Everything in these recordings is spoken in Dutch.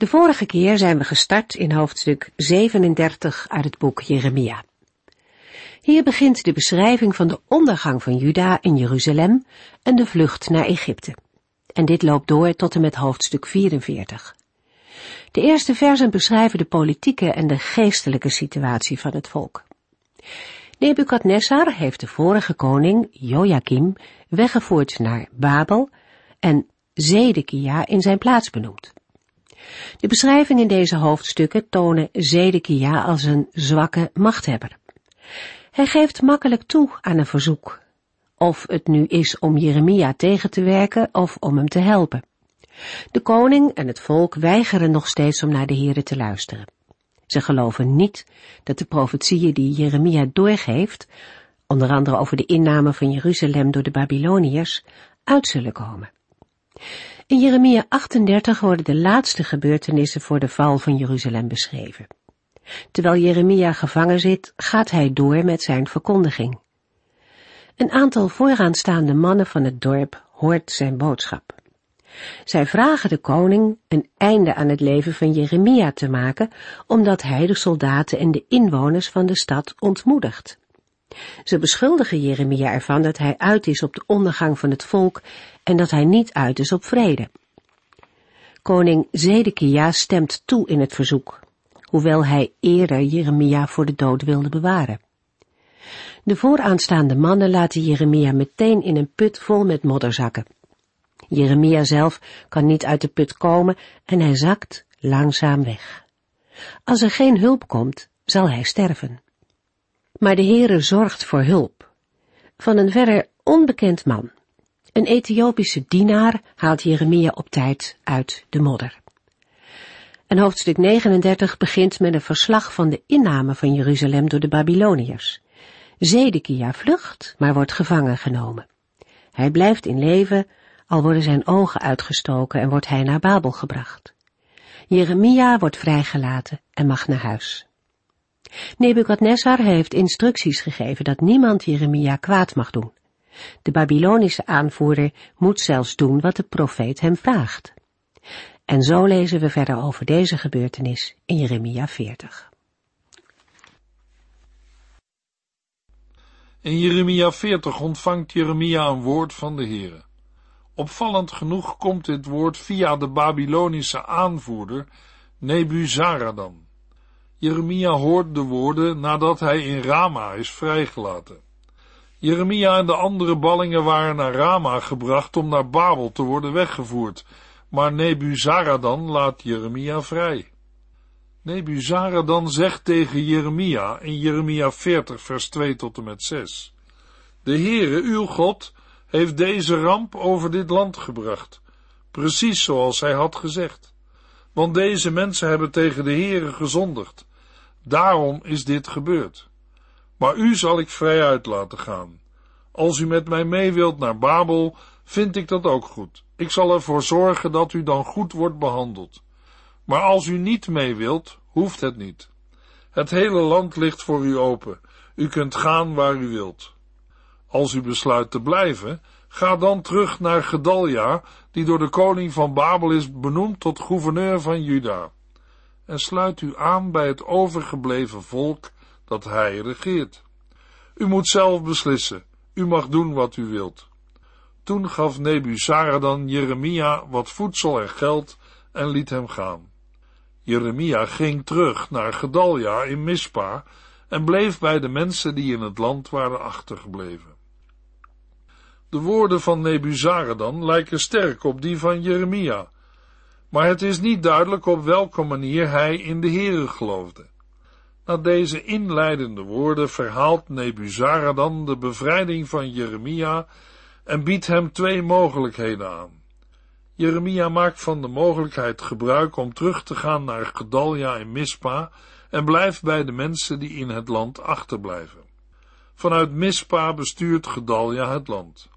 De vorige keer zijn we gestart in hoofdstuk 37 uit het boek Jeremia. Hier begint de beschrijving van de ondergang van Juda in Jeruzalem en de vlucht naar Egypte. En dit loopt door tot en met hoofdstuk 44. De eerste versen beschrijven de politieke en de geestelijke situatie van het volk. Nebukadnessar heeft de vorige koning, Joachim, weggevoerd naar Babel en Zedekia in zijn plaats benoemd. De beschrijvingen in deze hoofdstukken tonen Zedekia als een zwakke machthebber. Hij geeft makkelijk toe aan een verzoek, of het nu is om Jeremia tegen te werken of om hem te helpen. De koning en het volk weigeren nog steeds om naar de Here te luisteren. Ze geloven niet dat de profetieën die Jeremia doorgeeft, onder andere over de inname van Jeruzalem door de Babyloniërs, uit zullen komen. In Jeremia 38 worden de laatste gebeurtenissen voor de val van Jeruzalem beschreven. Terwijl Jeremia gevangen zit, gaat hij door met zijn verkondiging. Een aantal vooraanstaande mannen van het dorp hoort zijn boodschap. Zij vragen de koning een einde aan het leven van Jeremia te maken, omdat hij de soldaten en de inwoners van de stad ontmoedigt. Ze beschuldigen Jeremia ervan dat hij uit is op de ondergang van het volk en dat hij niet uit is op vrede. Koning Zedekia stemt toe in het verzoek, hoewel hij eerder Jeremia voor de dood wilde bewaren. De vooraanstaande mannen laten Jeremia meteen in een put vol met modder zakken. Jeremia zelf kan niet uit de put komen en hij zakt langzaam weg. Als er geen hulp komt, zal hij sterven. Maar de Heere zorgt voor hulp. Van een verder onbekend man. Een Ethiopische dienaar haalt Jeremia op tijd uit de modder. En hoofdstuk 39 begint met een verslag van de inname van Jeruzalem door de Babyloniërs. Zedekia vlucht, maar wordt gevangen genomen. Hij blijft in leven, al worden zijn ogen uitgestoken en wordt hij naar Babel gebracht. Jeremia wordt vrijgelaten en mag naar huis. Nebukadnessar heeft instructies gegeven dat niemand Jeremia kwaad mag doen. De Babylonische aanvoerder moet zelfs doen wat de profeet hem vraagt. En zo lezen we verder over deze gebeurtenis in Jeremia 40. In Jeremia 40 ontvangt Jeremia een woord van de Heere. Opvallend genoeg komt dit woord via de Babylonische aanvoerder Nebuzaradan. Jeremia hoort de woorden nadat hij in Rama is vrijgelaten. Jeremia en de andere ballingen waren naar Rama gebracht om naar Babel te worden weggevoerd, maar Nebuzaradan laat Jeremia vrij. Nebuzaradan zegt tegen Jeremia in Jeremia 40 vers 2 tot en met 6. De Heere, uw God, heeft deze ramp over dit land gebracht, precies zoals hij had gezegd. Want deze mensen hebben tegen de Heere gezondigd. Daarom is dit gebeurd. Maar u zal ik vrijuit laten gaan. Als u met mij mee wilt naar Babel, vind ik dat ook goed. Ik zal ervoor zorgen dat u dan goed wordt behandeld. Maar als u niet mee wilt, hoeft het niet. Het hele land ligt voor u open. U kunt gaan waar u wilt. Als u besluit te blijven, ga dan terug naar Gedalja, die door de koning van Babel is benoemd tot gouverneur van Juda. En sluit u aan bij het overgebleven volk dat hij regeert. U moet zelf beslissen. U mag doen wat u wilt. Toen gaf Nebuzaradan Jeremia wat voedsel en geld en liet hem gaan. Jeremia ging terug naar Gedalja in Mispa en bleef bij de mensen die in het land waren achtergebleven. De woorden van Nebuzaradan lijken sterk op die van Jeremia, maar het is niet duidelijk op welke manier hij in de Heere geloofde. Na deze inleidende woorden verhaalt Nebuzaradan de bevrijding van Jeremia en biedt hem twee mogelijkheden aan. Jeremia maakt van de mogelijkheid gebruik om terug te gaan naar Gedalja en Mispa en blijft bij de mensen die in het land achterblijven. Vanuit Mispa bestuurt Gedalja het land.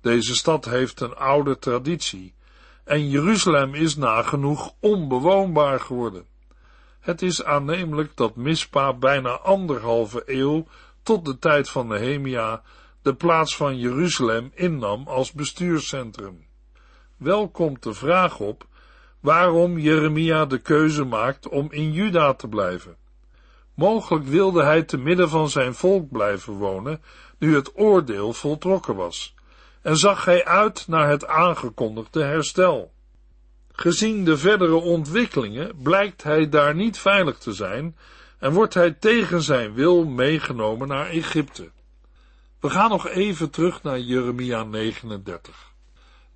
Deze stad heeft een oude traditie en Jeruzalem is nagenoeg onbewoonbaar geworden. Het is aannemelijk dat Mispa bijna anderhalve eeuw tot de tijd van Nehemia de plaats van Jeruzalem innam als bestuurscentrum. Wel komt de vraag op waarom Jeremia de keuze maakt om in Juda te blijven. Mogelijk wilde hij te midden van zijn volk blijven wonen, nu het oordeel voltrokken was, en zag hij uit naar het aangekondigde herstel. Gezien de verdere ontwikkelingen blijkt hij daar niet veilig te zijn en wordt hij tegen zijn wil meegenomen naar Egypte. We gaan nog even terug naar Jeremia 39.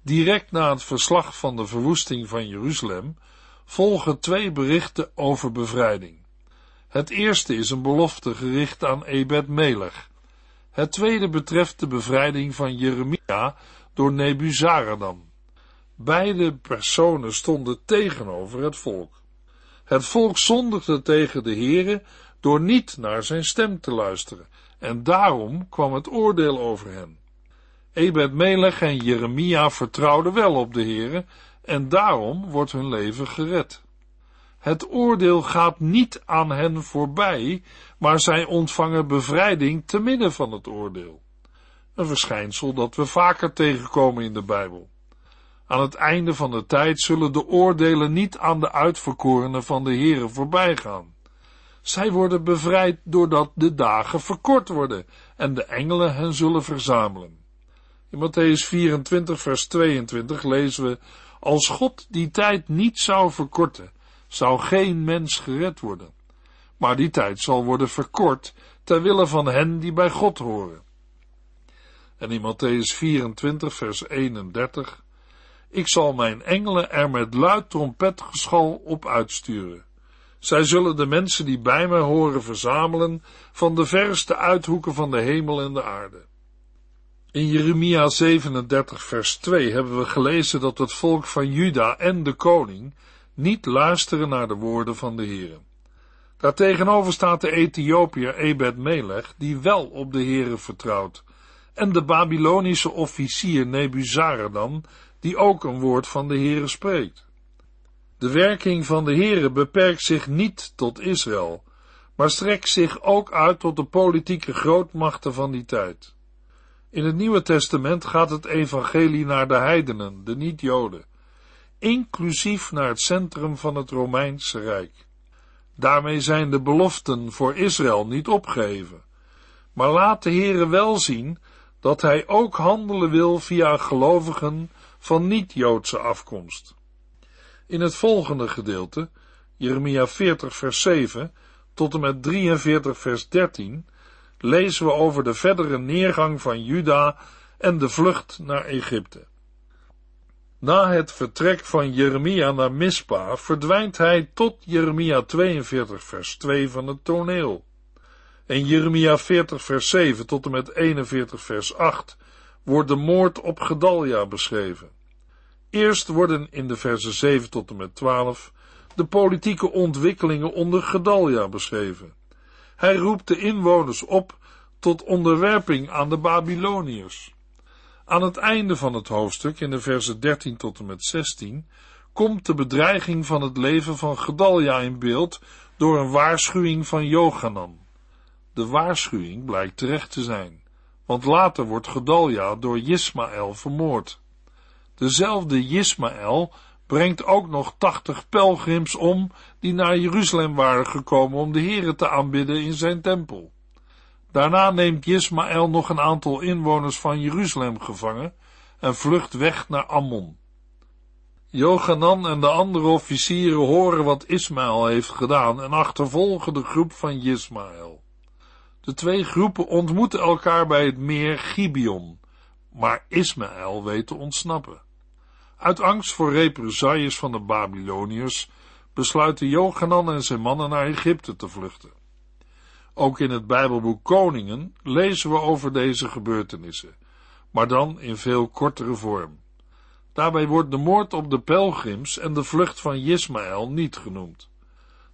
Direct na het verslag van de verwoesting van Jeruzalem volgen twee berichten over bevrijding. Het eerste is een belofte gericht aan Ebed Melech. Het tweede betreft de bevrijding van Jeremia door Nebuzaradan. Beide personen stonden tegenover het volk. Het volk zondigde tegen de Heere door niet naar zijn stem te luisteren, en daarom kwam het oordeel over hen. Ebed Melech en Jeremia vertrouwden wel op de Heere, en daarom wordt hun leven gered. Het oordeel gaat niet aan hen voorbij, maar zij ontvangen bevrijding te midden van het oordeel. Een verschijnsel dat we vaker tegenkomen in de Bijbel. Aan het einde van de tijd zullen de oordelen niet aan de uitverkorenen van de Heere voorbij gaan. Zij worden bevrijd doordat de dagen verkort worden en de engelen hen zullen verzamelen. In Matthäus 24 vers 22 lezen we, als God die tijd niet zou verkorten, zou geen mens gered worden. Maar die tijd zal worden verkort ter wille van hen die bij God horen. En in Matthäus 24 vers 31 ik zal mijn engelen er met luid trompetgeschal op uitsturen. Zij zullen de mensen die bij mij horen verzamelen van de verste uithoeken van de hemel en de aarde. In Jeremia 37 vers 2 hebben we gelezen dat het volk van Juda en de koning niet luisteren naar de woorden van de Heere. Daartegenover staat de Ethiopiër Ebed Melech, die wel op de Heere vertrouwt, en de Babylonische officier Nebuzaradan, die ook een woord van de Heere spreekt. De werking van de Heere beperkt zich niet tot Israël, maar strekt zich ook uit tot de politieke grootmachten van die tijd. In het Nieuwe Testament gaat het evangelie naar de heidenen, de niet-Joden, inclusief naar het centrum van het Romeinse Rijk. Daarmee zijn de beloften voor Israël niet opgeheven, maar laat de Heere wel zien dat hij ook handelen wil via gelovigen van niet-Joodse afkomst. In het volgende gedeelte, Jeremia 40 vers 7 tot en met 43 vers 13, lezen we over de verdere neergang van Juda en de vlucht naar Egypte. Na het vertrek van Jeremia naar Mispa verdwijnt hij tot Jeremia 42 vers 2 van het toneel. En Jeremia 40 vers 7 tot en met 41 vers 8 wordt de moord op Gedalja beschreven. Eerst worden in de versen 7 tot en met 12 de politieke ontwikkelingen onder Gedalja beschreven. Hij roept de inwoners op tot onderwerping aan de Babyloniërs. Aan het einde van het hoofdstuk, in de versen 13 tot en met 16, komt de bedreiging van het leven van Gedalja in beeld door een waarschuwing van Jochanan. De waarschuwing blijkt terecht te zijn, want later wordt Gedalja door Ismaël vermoord. Dezelfde Ismaël brengt ook nog tachtig pelgrims om die naar Jeruzalem waren gekomen om de Here te aanbidden in zijn tempel. Daarna neemt Ismaël nog een aantal inwoners van Jeruzalem gevangen en vlucht weg naar Ammon. Jochanan en de andere officieren horen wat Ismaël heeft gedaan en achtervolgen de groep van Ismaël. De twee groepen ontmoeten elkaar bij het meer Gibeon, maar Ismaël weet te ontsnappen. Uit angst voor represailles van de Babyloniërs besluiten Jochanan en zijn mannen naar Egypte te vluchten. Ook in het Bijbelboek Koningen lezen we over deze gebeurtenissen, maar dan in veel kortere vorm. Daarbij wordt de moord op de pelgrims en de vlucht van Ismaël niet genoemd.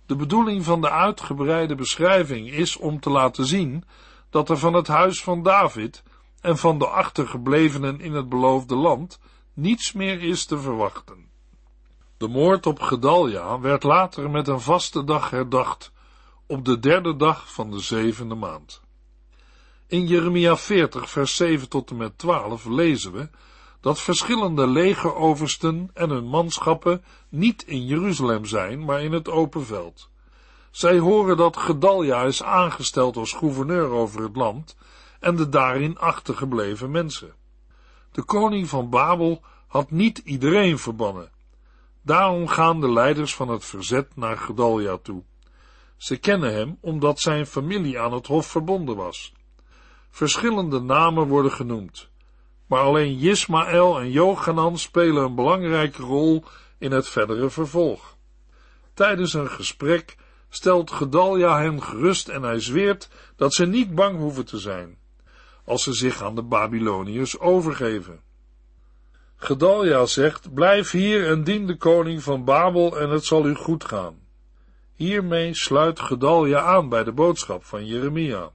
De bedoeling van de uitgebreide beschrijving is om te laten zien dat er van het huis van David en van de achtergeblevenen in het beloofde land niets meer is te verwachten. De moord op Gedalja werd later met een vaste dag herdacht, op de derde dag van de zevende maand. In Jeremia 40, vers 7 tot en met 12 lezen we dat verschillende legeroversten en hun manschappen niet in Jeruzalem zijn, maar in het open veld. Zij horen dat Gedalja is aangesteld als gouverneur over het land en de daarin achtergebleven mensen. De koning van Babel had niet iedereen verbannen. Daarom gaan de leiders van het verzet naar Gedalja toe. Ze kennen hem omdat zijn familie aan het hof verbonden was. Verschillende namen worden genoemd, maar alleen Ismaël en Jochanan spelen een belangrijke rol in het verdere vervolg. Tijdens een gesprek stelt Gedalja hen gerust en hij zweert dat ze niet bang hoeven te zijn, als ze zich aan de Babyloniërs overgeven. Gedalja zegt, blijf hier en dien de koning van Babel en het zal u goed gaan. Hiermee sluit Gedalja aan bij de boodschap van Jeremia.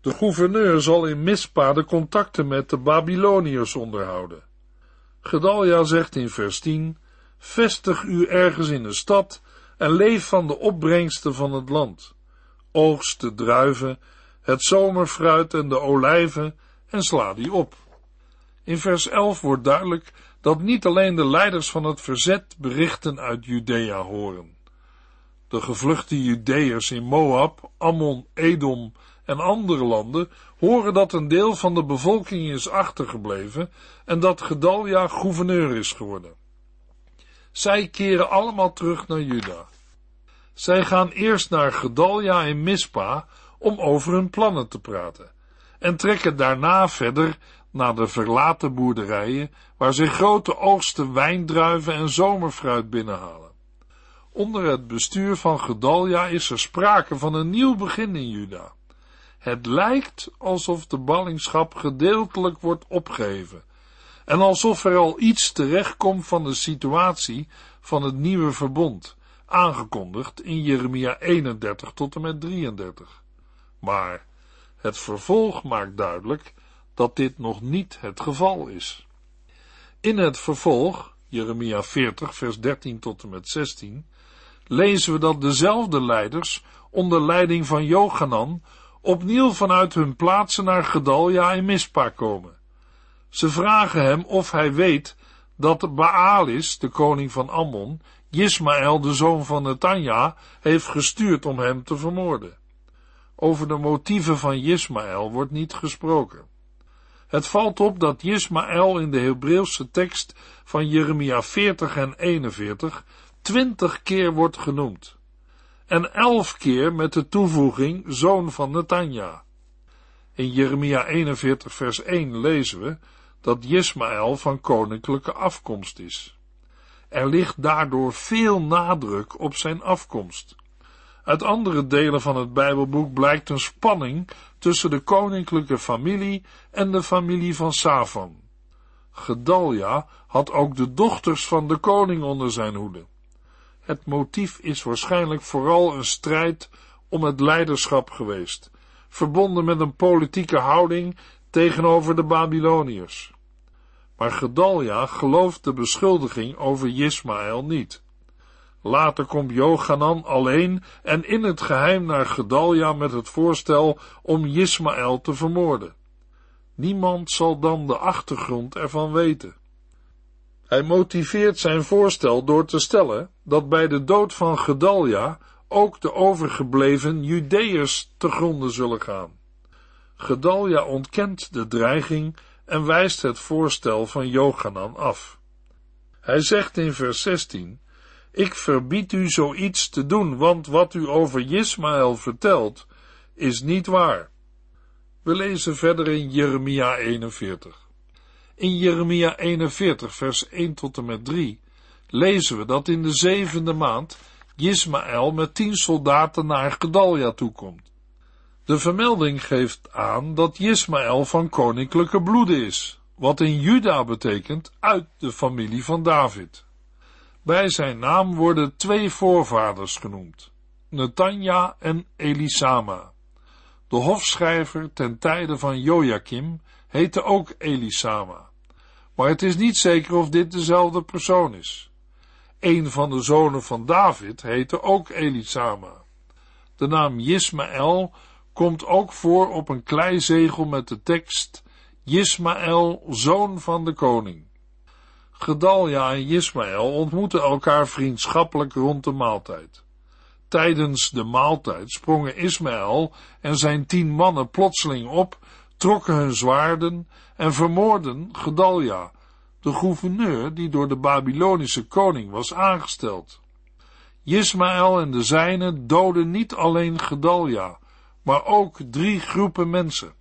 De gouverneur zal in Mispa de contacten met de Babyloniërs onderhouden. Gedalja zegt in vers 10, vestig u ergens in de stad en leef van de opbrengsten van het land. Oogst de druiven, het zomerfruit en de olijven en sla die op. In vers 11 wordt duidelijk dat niet alleen de leiders van het verzet berichten uit Judea horen. De gevluchte Judeërs in Moab, Ammon, Edom en andere landen horen dat een deel van de bevolking is achtergebleven en dat Gedalja gouverneur is geworden. Zij keren allemaal terug naar Juda. Zij gaan eerst naar Gedalja in Mispa om over hun plannen te praten en trekken daarna verder naar de verlaten boerderijen waar ze grote oogsten wijndruiven en zomerfruit binnenhalen. Onder het bestuur van Gedalja is er sprake van een nieuw begin in Juda. Het lijkt alsof de ballingschap gedeeltelijk wordt opgeheven en alsof er al iets terechtkomt van de situatie van het nieuwe verbond, aangekondigd in Jeremia 31 tot en met 33. Maar het vervolg maakt duidelijk dat dit nog niet het geval is. In het vervolg, Jeremia 40 vers 13 tot en met 16, lezen we dat dezelfde leiders onder leiding van Jochanan opnieuw vanuit hun plaatsen naar Gedalja en Mispa komen. Ze vragen hem of hij weet dat Baalis, de koning van Ammon, Ismaël, de zoon van Netanja, heeft gestuurd om hem te vermoorden. Over de motieven van Ismaël wordt niet gesproken. Het valt op dat Ismaël in de Hebreeuwse tekst van Jeremia 40 en 41 twintig keer wordt genoemd. En elf keer met de toevoeging zoon van Netanja. In Jeremia 41 vers 1 lezen we dat Ismaël van koninklijke afkomst is. Er ligt daardoor veel nadruk op zijn afkomst. Uit andere delen van het Bijbelboek blijkt een spanning tussen de koninklijke familie en de familie van Safan. Gedalja had ook de dochters van de koning onder zijn hoede. Het motief is waarschijnlijk vooral een strijd om het leiderschap geweest, verbonden met een politieke houding tegenover de Babyloniërs. Maar Gedalja gelooft de beschuldiging over Ismaël niet. Later komt Jochanan alleen en in het geheim naar Gedalja met het voorstel om Ismaël te vermoorden. Niemand zal dan de achtergrond ervan weten. Hij motiveert zijn voorstel door te stellen dat bij de dood van Gedalja ook de overgebleven Judeërs te gronden zullen gaan. Gedalja ontkent de dreiging en wijst het voorstel van Jochanan af. Hij zegt in vers 16, ik verbied u zoiets te doen, want wat u over Ismaël vertelt, is niet waar. We lezen verder in Jeremia 41. In Jeremia 41, vers 1 tot en met 3, lezen we dat in de zevende maand Ismaël met tien soldaten naar Gedalja toekomt. De vermelding geeft aan dat Ismaël van koninklijke bloede is. wat in Juda betekent uit de familie van David. Bij zijn naam worden twee voorvaders genoemd, Netanja en Elisama. De hofschrijver ten tijde van Joachim heette ook Elisama, maar het is niet zeker of dit dezelfde persoon is. Een van de zonen van David heette ook Elisama. De naam Ismaël komt ook voor op een kleizegel met de tekst Ismaël, zoon van de koning. Gedalja en Ismaël ontmoeten elkaar vriendschappelijk rond de maaltijd. Tijdens de maaltijd sprongen Ismaël en zijn tien mannen plotseling op, trokken hun zwaarden en vermoorden Gedalja, de gouverneur die door de Babylonische koning was aangesteld. Ismaël en de zijnen doden niet alleen Gedalja, maar ook drie groepen mensen.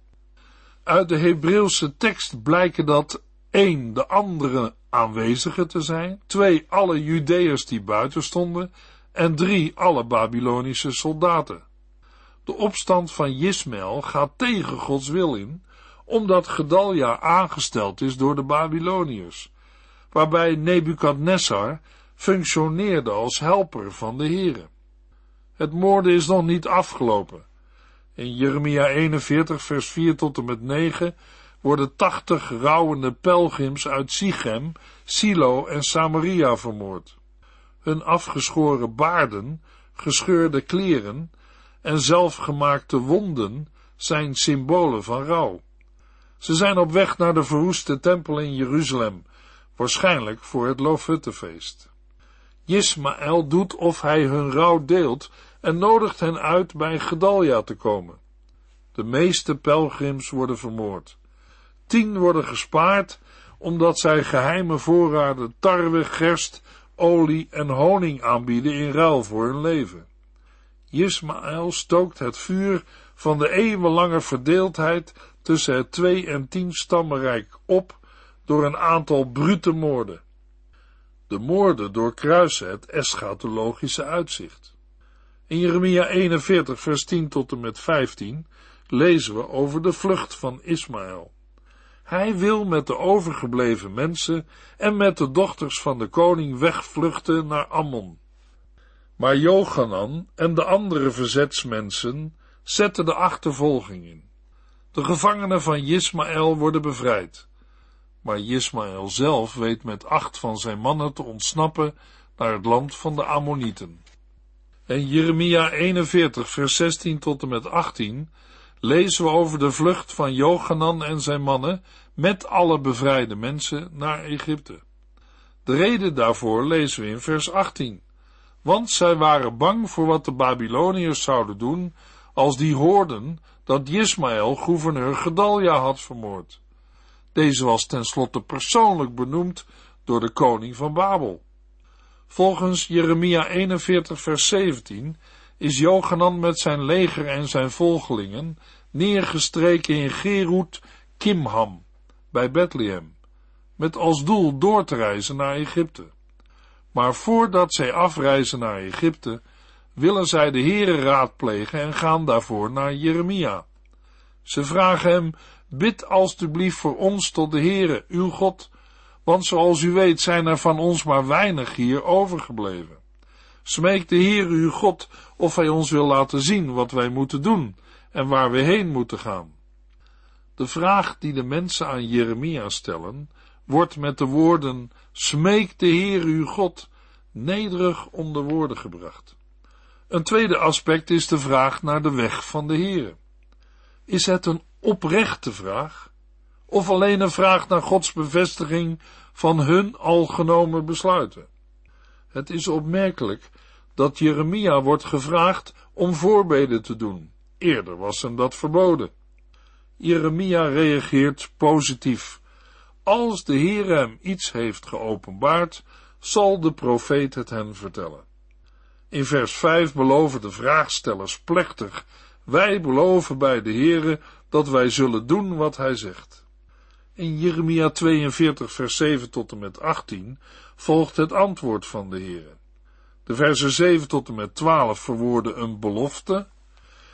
Uit de Hebreeuwse tekst blijken dat één de andere aanwezigen te zijn, twee alle Judeërs die buiten stonden en drie alle Babylonische soldaten. De opstand van Ismaël gaat tegen Gods wil in, omdat Gedalja aangesteld is door de Babyloniërs, waarbij Nebukadnessar functioneerde als helper van de Here. Het moorden is nog niet afgelopen. In Jeremia 41 vers 4 tot en met 9 worden tachtig rouwende pelgrims uit Sichem, Silo en Samaria vermoord. Hun afgeschoren baarden, gescheurde kleren en zelfgemaakte wonden zijn symbolen van rouw. Ze zijn op weg naar de verwoeste tempel in Jeruzalem, waarschijnlijk voor het Loofhuttenfeest. Ismaël doet of hij hun rouw deelt en nodigt hen uit bij Gedalja te komen. De meeste pelgrims worden vermoord. Tien worden gespaard omdat zij geheime voorraden tarwe, gerst, olie en honing aanbieden in ruil voor hun leven. Ismaël stookt het vuur van de eeuwenlange verdeeldheid tussen het twee en tien stammenrijk op door een aantal brute moorden. De moorden doorkruisen het eschatologische uitzicht. In Jeremia 41 vers 10 tot en met 15 lezen we over de vlucht van Ismaël. Hij wil met de overgebleven mensen en met de dochters van de koning wegvluchten naar Ammon. Maar Jochanan en de andere verzetsmensen zetten de achtervolging in. De gevangenen van Ismaël worden bevrijd. Maar Ismaël zelf weet met acht van zijn mannen te ontsnappen naar het land van de Ammonieten. En Jeremia 41 vers 16 tot en met 18 lezen we over de vlucht van Jochanan en zijn mannen met alle bevrijde mensen naar Egypte. De reden daarvoor lezen we in vers 18. Want zij waren bang voor wat de Babyloniërs zouden doen als die hoorden dat Ismaël gouverneur Gedalja had vermoord. Deze was tenslotte persoonlijk benoemd door de koning van Babel. Volgens Jeremia 41 vers 17 is Jochanan met zijn leger en zijn volgelingen neergestreken in Gerut Kimham bij Bethlehem, met als doel door te reizen naar Egypte. Maar voordat zij afreizen naar Egypte, willen zij de Heere raadplegen en gaan daarvoor naar Jeremia. Ze vragen hem, bid alstublieft voor ons tot de Heere, uw God, want zoals u weet zijn er van ons maar weinig hier overgebleven. Smeek de Heer uw God of hij ons wil laten zien wat wij moeten doen en waar we heen moeten gaan. De vraag die de mensen aan Jeremia stellen, wordt met de woorden, smeek de Heer uw God, nederig onder woorden gebracht. Een tweede aspect is de vraag naar de weg van de Heer. Is het een oprechte vraag? Of alleen een vraag naar Gods bevestiging van hun al genomen besluiten? Het is opmerkelijk dat Jeremia wordt gevraagd om voorbeden te doen. Eerder was hem dat verboden. Jeremia reageert positief. Als de Heer hem iets heeft geopenbaard, zal de profeet het hen vertellen. In vers 5 beloven de vraagstellers plechtig, wij beloven bij de Heere dat wij zullen doen wat hij zegt. In Jeremia 42 vers 7 tot en met 18 volgt het antwoord van de Heere. De versen 7 tot en met 12 verwoorden een belofte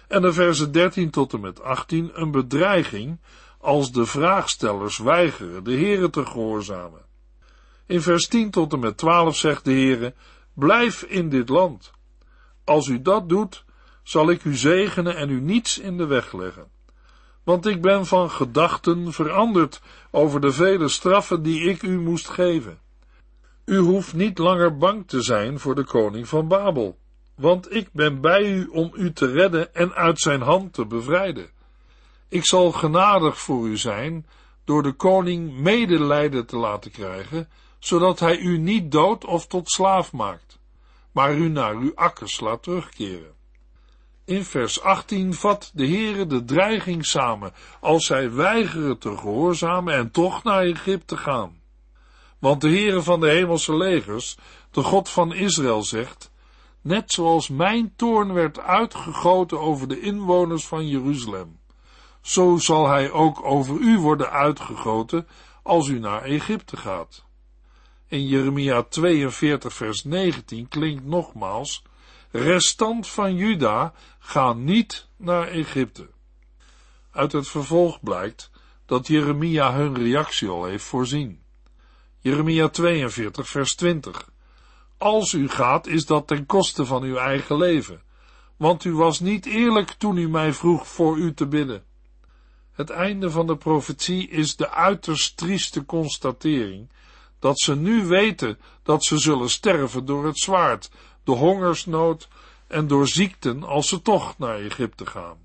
en de versen 13 tot en met 18 een bedreiging als de vraagstellers weigeren de Heere te gehoorzamen. In vers 10 tot en met 12 zegt de Heere, blijf in dit land. Als u dat doet, zal ik u zegenen en u niets in de weg leggen. Want ik ben van gedachten veranderd over de vele straffen die ik u moest geven. U hoeft niet langer bang te zijn voor de koning van Babel, want ik ben bij u om u te redden en uit zijn hand te bevrijden. Ik zal genadig voor u zijn door de koning medelijden te laten krijgen, zodat hij u niet dood of tot slaaf maakt, maar u naar uw akkers laat terugkeren. In vers 18 vat de Heere de dreiging samen, als zij weigeren te gehoorzamen en toch naar Egypte gaan. Want de Heere van de hemelse legers, de God van Israël, zegt, net zoals mijn toorn werd uitgegoten over de inwoners van Jeruzalem, zo zal hij ook over u worden uitgegoten als u naar Egypte gaat. In Jeremia 42 vers 19 klinkt nogmaals, restant van Juda, ga niet naar Egypte. Uit het vervolg blijkt dat Jeremia hun reactie al heeft voorzien. Jeremia 42 vers 20. Als u gaat, is dat ten koste van uw eigen leven, want u was niet eerlijk toen u mij vroeg voor u te bidden. Het einde van de profetie is de uiterst trieste constatering dat ze nu weten dat ze zullen sterven door het zwaard, de hongersnood en door ziekten als ze toch naar Egypte gaan.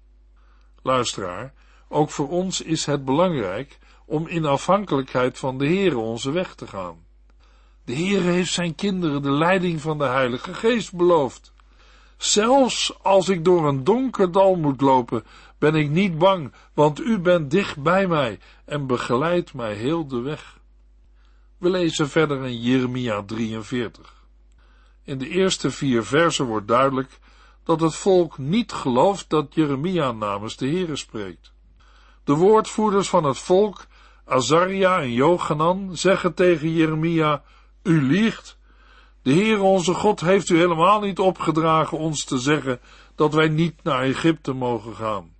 Luisteraar, ook voor ons is het belangrijk om in afhankelijkheid van de Heere onze weg te gaan. De Heere heeft zijn kinderen de leiding van de Heilige Geest beloofd. Zelfs als ik door een donker dal moet lopen, ben ik niet bang, want u bent dicht bij mij en begeleidt mij heel de weg. We lezen verder in Jeremia 43. In de eerste vier versen wordt duidelijk dat het volk niet gelooft dat Jeremia namens de Heere spreekt. De woordvoerders van het volk, Azaria en Jochanan, zeggen tegen Jeremia, u liegt. De Heere onze God heeft u helemaal niet opgedragen ons te zeggen dat wij niet naar Egypte mogen gaan.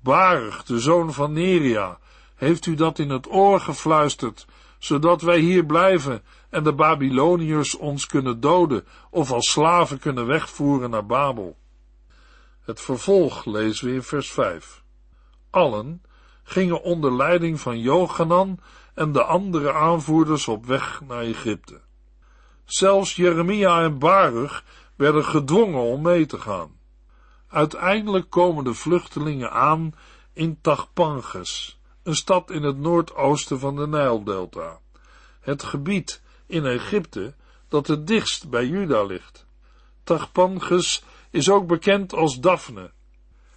Baruch, de zoon van Neria, heeft u dat in het oor gefluisterd, zodat wij hier blijven en de Babyloniërs ons kunnen doden of als slaven kunnen wegvoeren naar Babel. Het vervolg lezen we in vers 5. Allen gingen onder leiding van Jochanan en de andere aanvoerders op weg naar Egypte. Zelfs Jeremia en Baruch werden gedwongen om mee te gaan. Uiteindelijk komen de vluchtelingen aan in Tachpanges, een stad in het noordoosten van de Nijldelta, het gebied in Egypte dat het dichtst bij Juda ligt. Tachpanges is ook bekend als Daphne.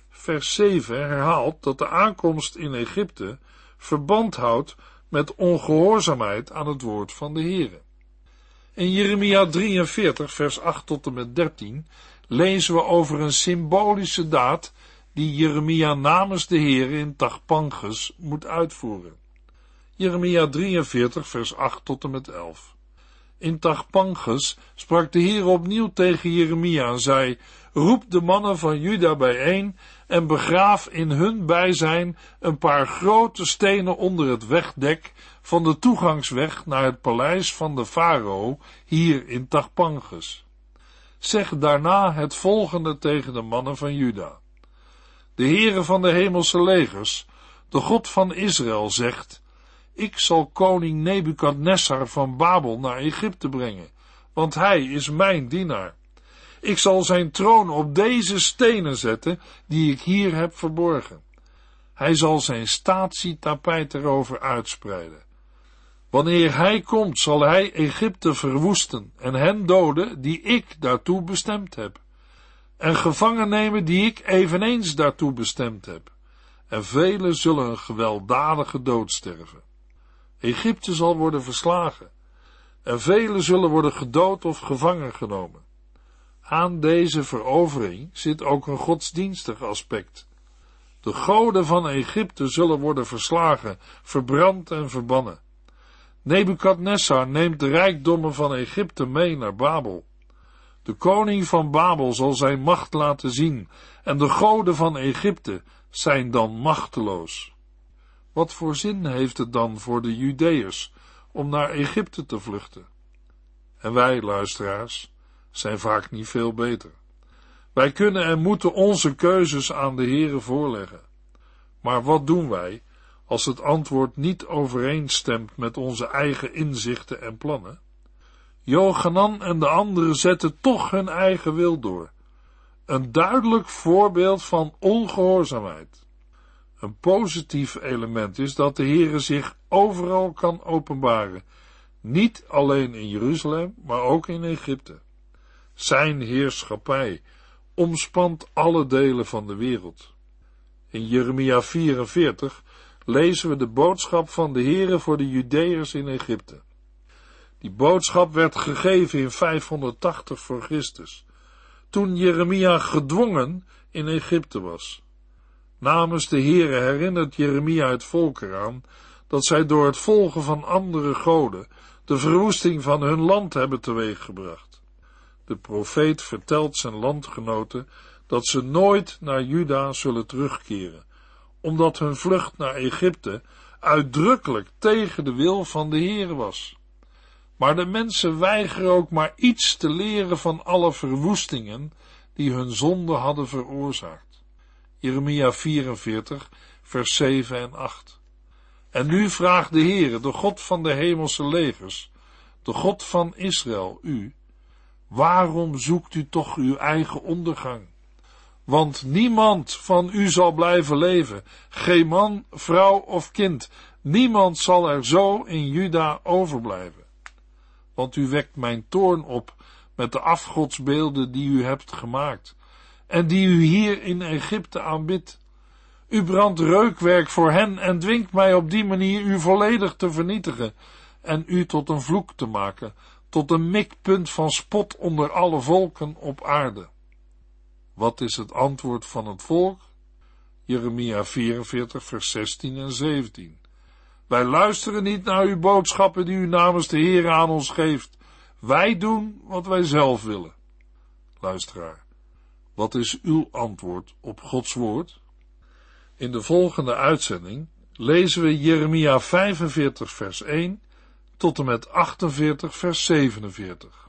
Vers 7 herhaalt dat de aankomst in Egypte verband houdt met ongehoorzaamheid aan het woord van de Heere. In Jeremia 43, vers 8 tot en met 13 lezen we over een symbolische daad die Jeremia namens de Heer in Tachpanges moet uitvoeren. Jeremia 43, vers 8 tot en met 11. In Tachpanges sprak de Heer opnieuw tegen Jeremia en zei, roep de mannen van Juda bijeen en begraaf in hun bijzijn een paar grote stenen onder het wegdek van de toegangsweg naar het paleis van de farao hier in Tachpanges. Zeg daarna het volgende tegen de mannen van Juda. De Heere van de hemelse legers, de God van Israël, zegt, ik zal koning Nebukadnessar van Babel naar Egypte brengen, want hij is mijn dienaar. Ik zal zijn troon op deze stenen zetten, die ik hier heb verborgen. Hij zal zijn statietapijt erover uitspreiden. Wanneer hij komt, zal hij Egypte verwoesten en hen doden die ik daartoe bestemd heb. En gevangen nemen die ik eveneens daartoe bestemd heb. En velen zullen een gewelddadige dood sterven. Egypte zal worden verslagen. En velen zullen worden gedood of gevangen genomen. Aan deze verovering zit ook een godsdienstig aspect. De goden van Egypte zullen worden verslagen, verbrand en verbannen. Nebukadnessar neemt de rijkdommen van Egypte mee naar Babel. De koning van Babel zal zijn macht laten zien en de goden van Egypte zijn dan machteloos. Wat voor zin heeft het dan voor de Judeërs om naar Egypte te vluchten? En wij, luisteraars, zijn vaak niet veel beter. Wij kunnen en moeten onze keuzes aan de Heere voorleggen. Maar wat doen wij als het antwoord niet overeenstemt met onze eigen inzichten en plannen? Johanan en de anderen zetten toch hun eigen wil door. Een duidelijk voorbeeld van ongehoorzaamheid. Een positief element is dat de Heere zich overal kan openbaren, niet alleen in Jeruzalem, maar ook in Egypte. Zijn heerschappij omspant alle delen van de wereld. In Jeremia 44 lezen we de boodschap van de Heere voor de Judeërs in Egypte. Die boodschap werd gegeven in 580 voor Christus, toen Jeremia gedwongen in Egypte was. Namens de Heere herinnert Jeremia het volk eraan dat zij door het volgen van andere goden de verwoesting van hun land hebben teweeggebracht. De profeet vertelt zijn landgenoten dat ze nooit naar Juda zullen terugkeren, omdat hun vlucht naar Egypte uitdrukkelijk tegen de wil van de Heer was. Maar de mensen weigeren ook maar iets te leren van alle verwoestingen die hun zonde hadden veroorzaakt. Jeremia 44, vers 7 en 8. En nu vraagt de Heere, de God van de hemelse legers, de God van Israël, u, waarom zoekt u toch uw eigen ondergang? Want niemand van u zal blijven leven, geen man, vrouw of kind, niemand zal er zo in Juda overblijven. Want u wekt mijn toorn op met de afgodsbeelden die u hebt gemaakt, en die u hier in Egypte aanbidt. U brandt reukwerk voor hen en dwingt mij op die manier u volledig te vernietigen en u tot een vloek te maken, tot een mikpunt van spot onder alle volken op aarde. Wat is het antwoord van het volk? Jeremia 44, vers 16 en 17. Wij luisteren niet naar uw boodschappen die u namens de Heer aan ons geeft. Wij doen wat wij zelf willen. Luisteraar, wat is uw antwoord op Gods woord? In de volgende uitzending lezen we Jeremia 45 vers 1 tot en met 48 vers 47.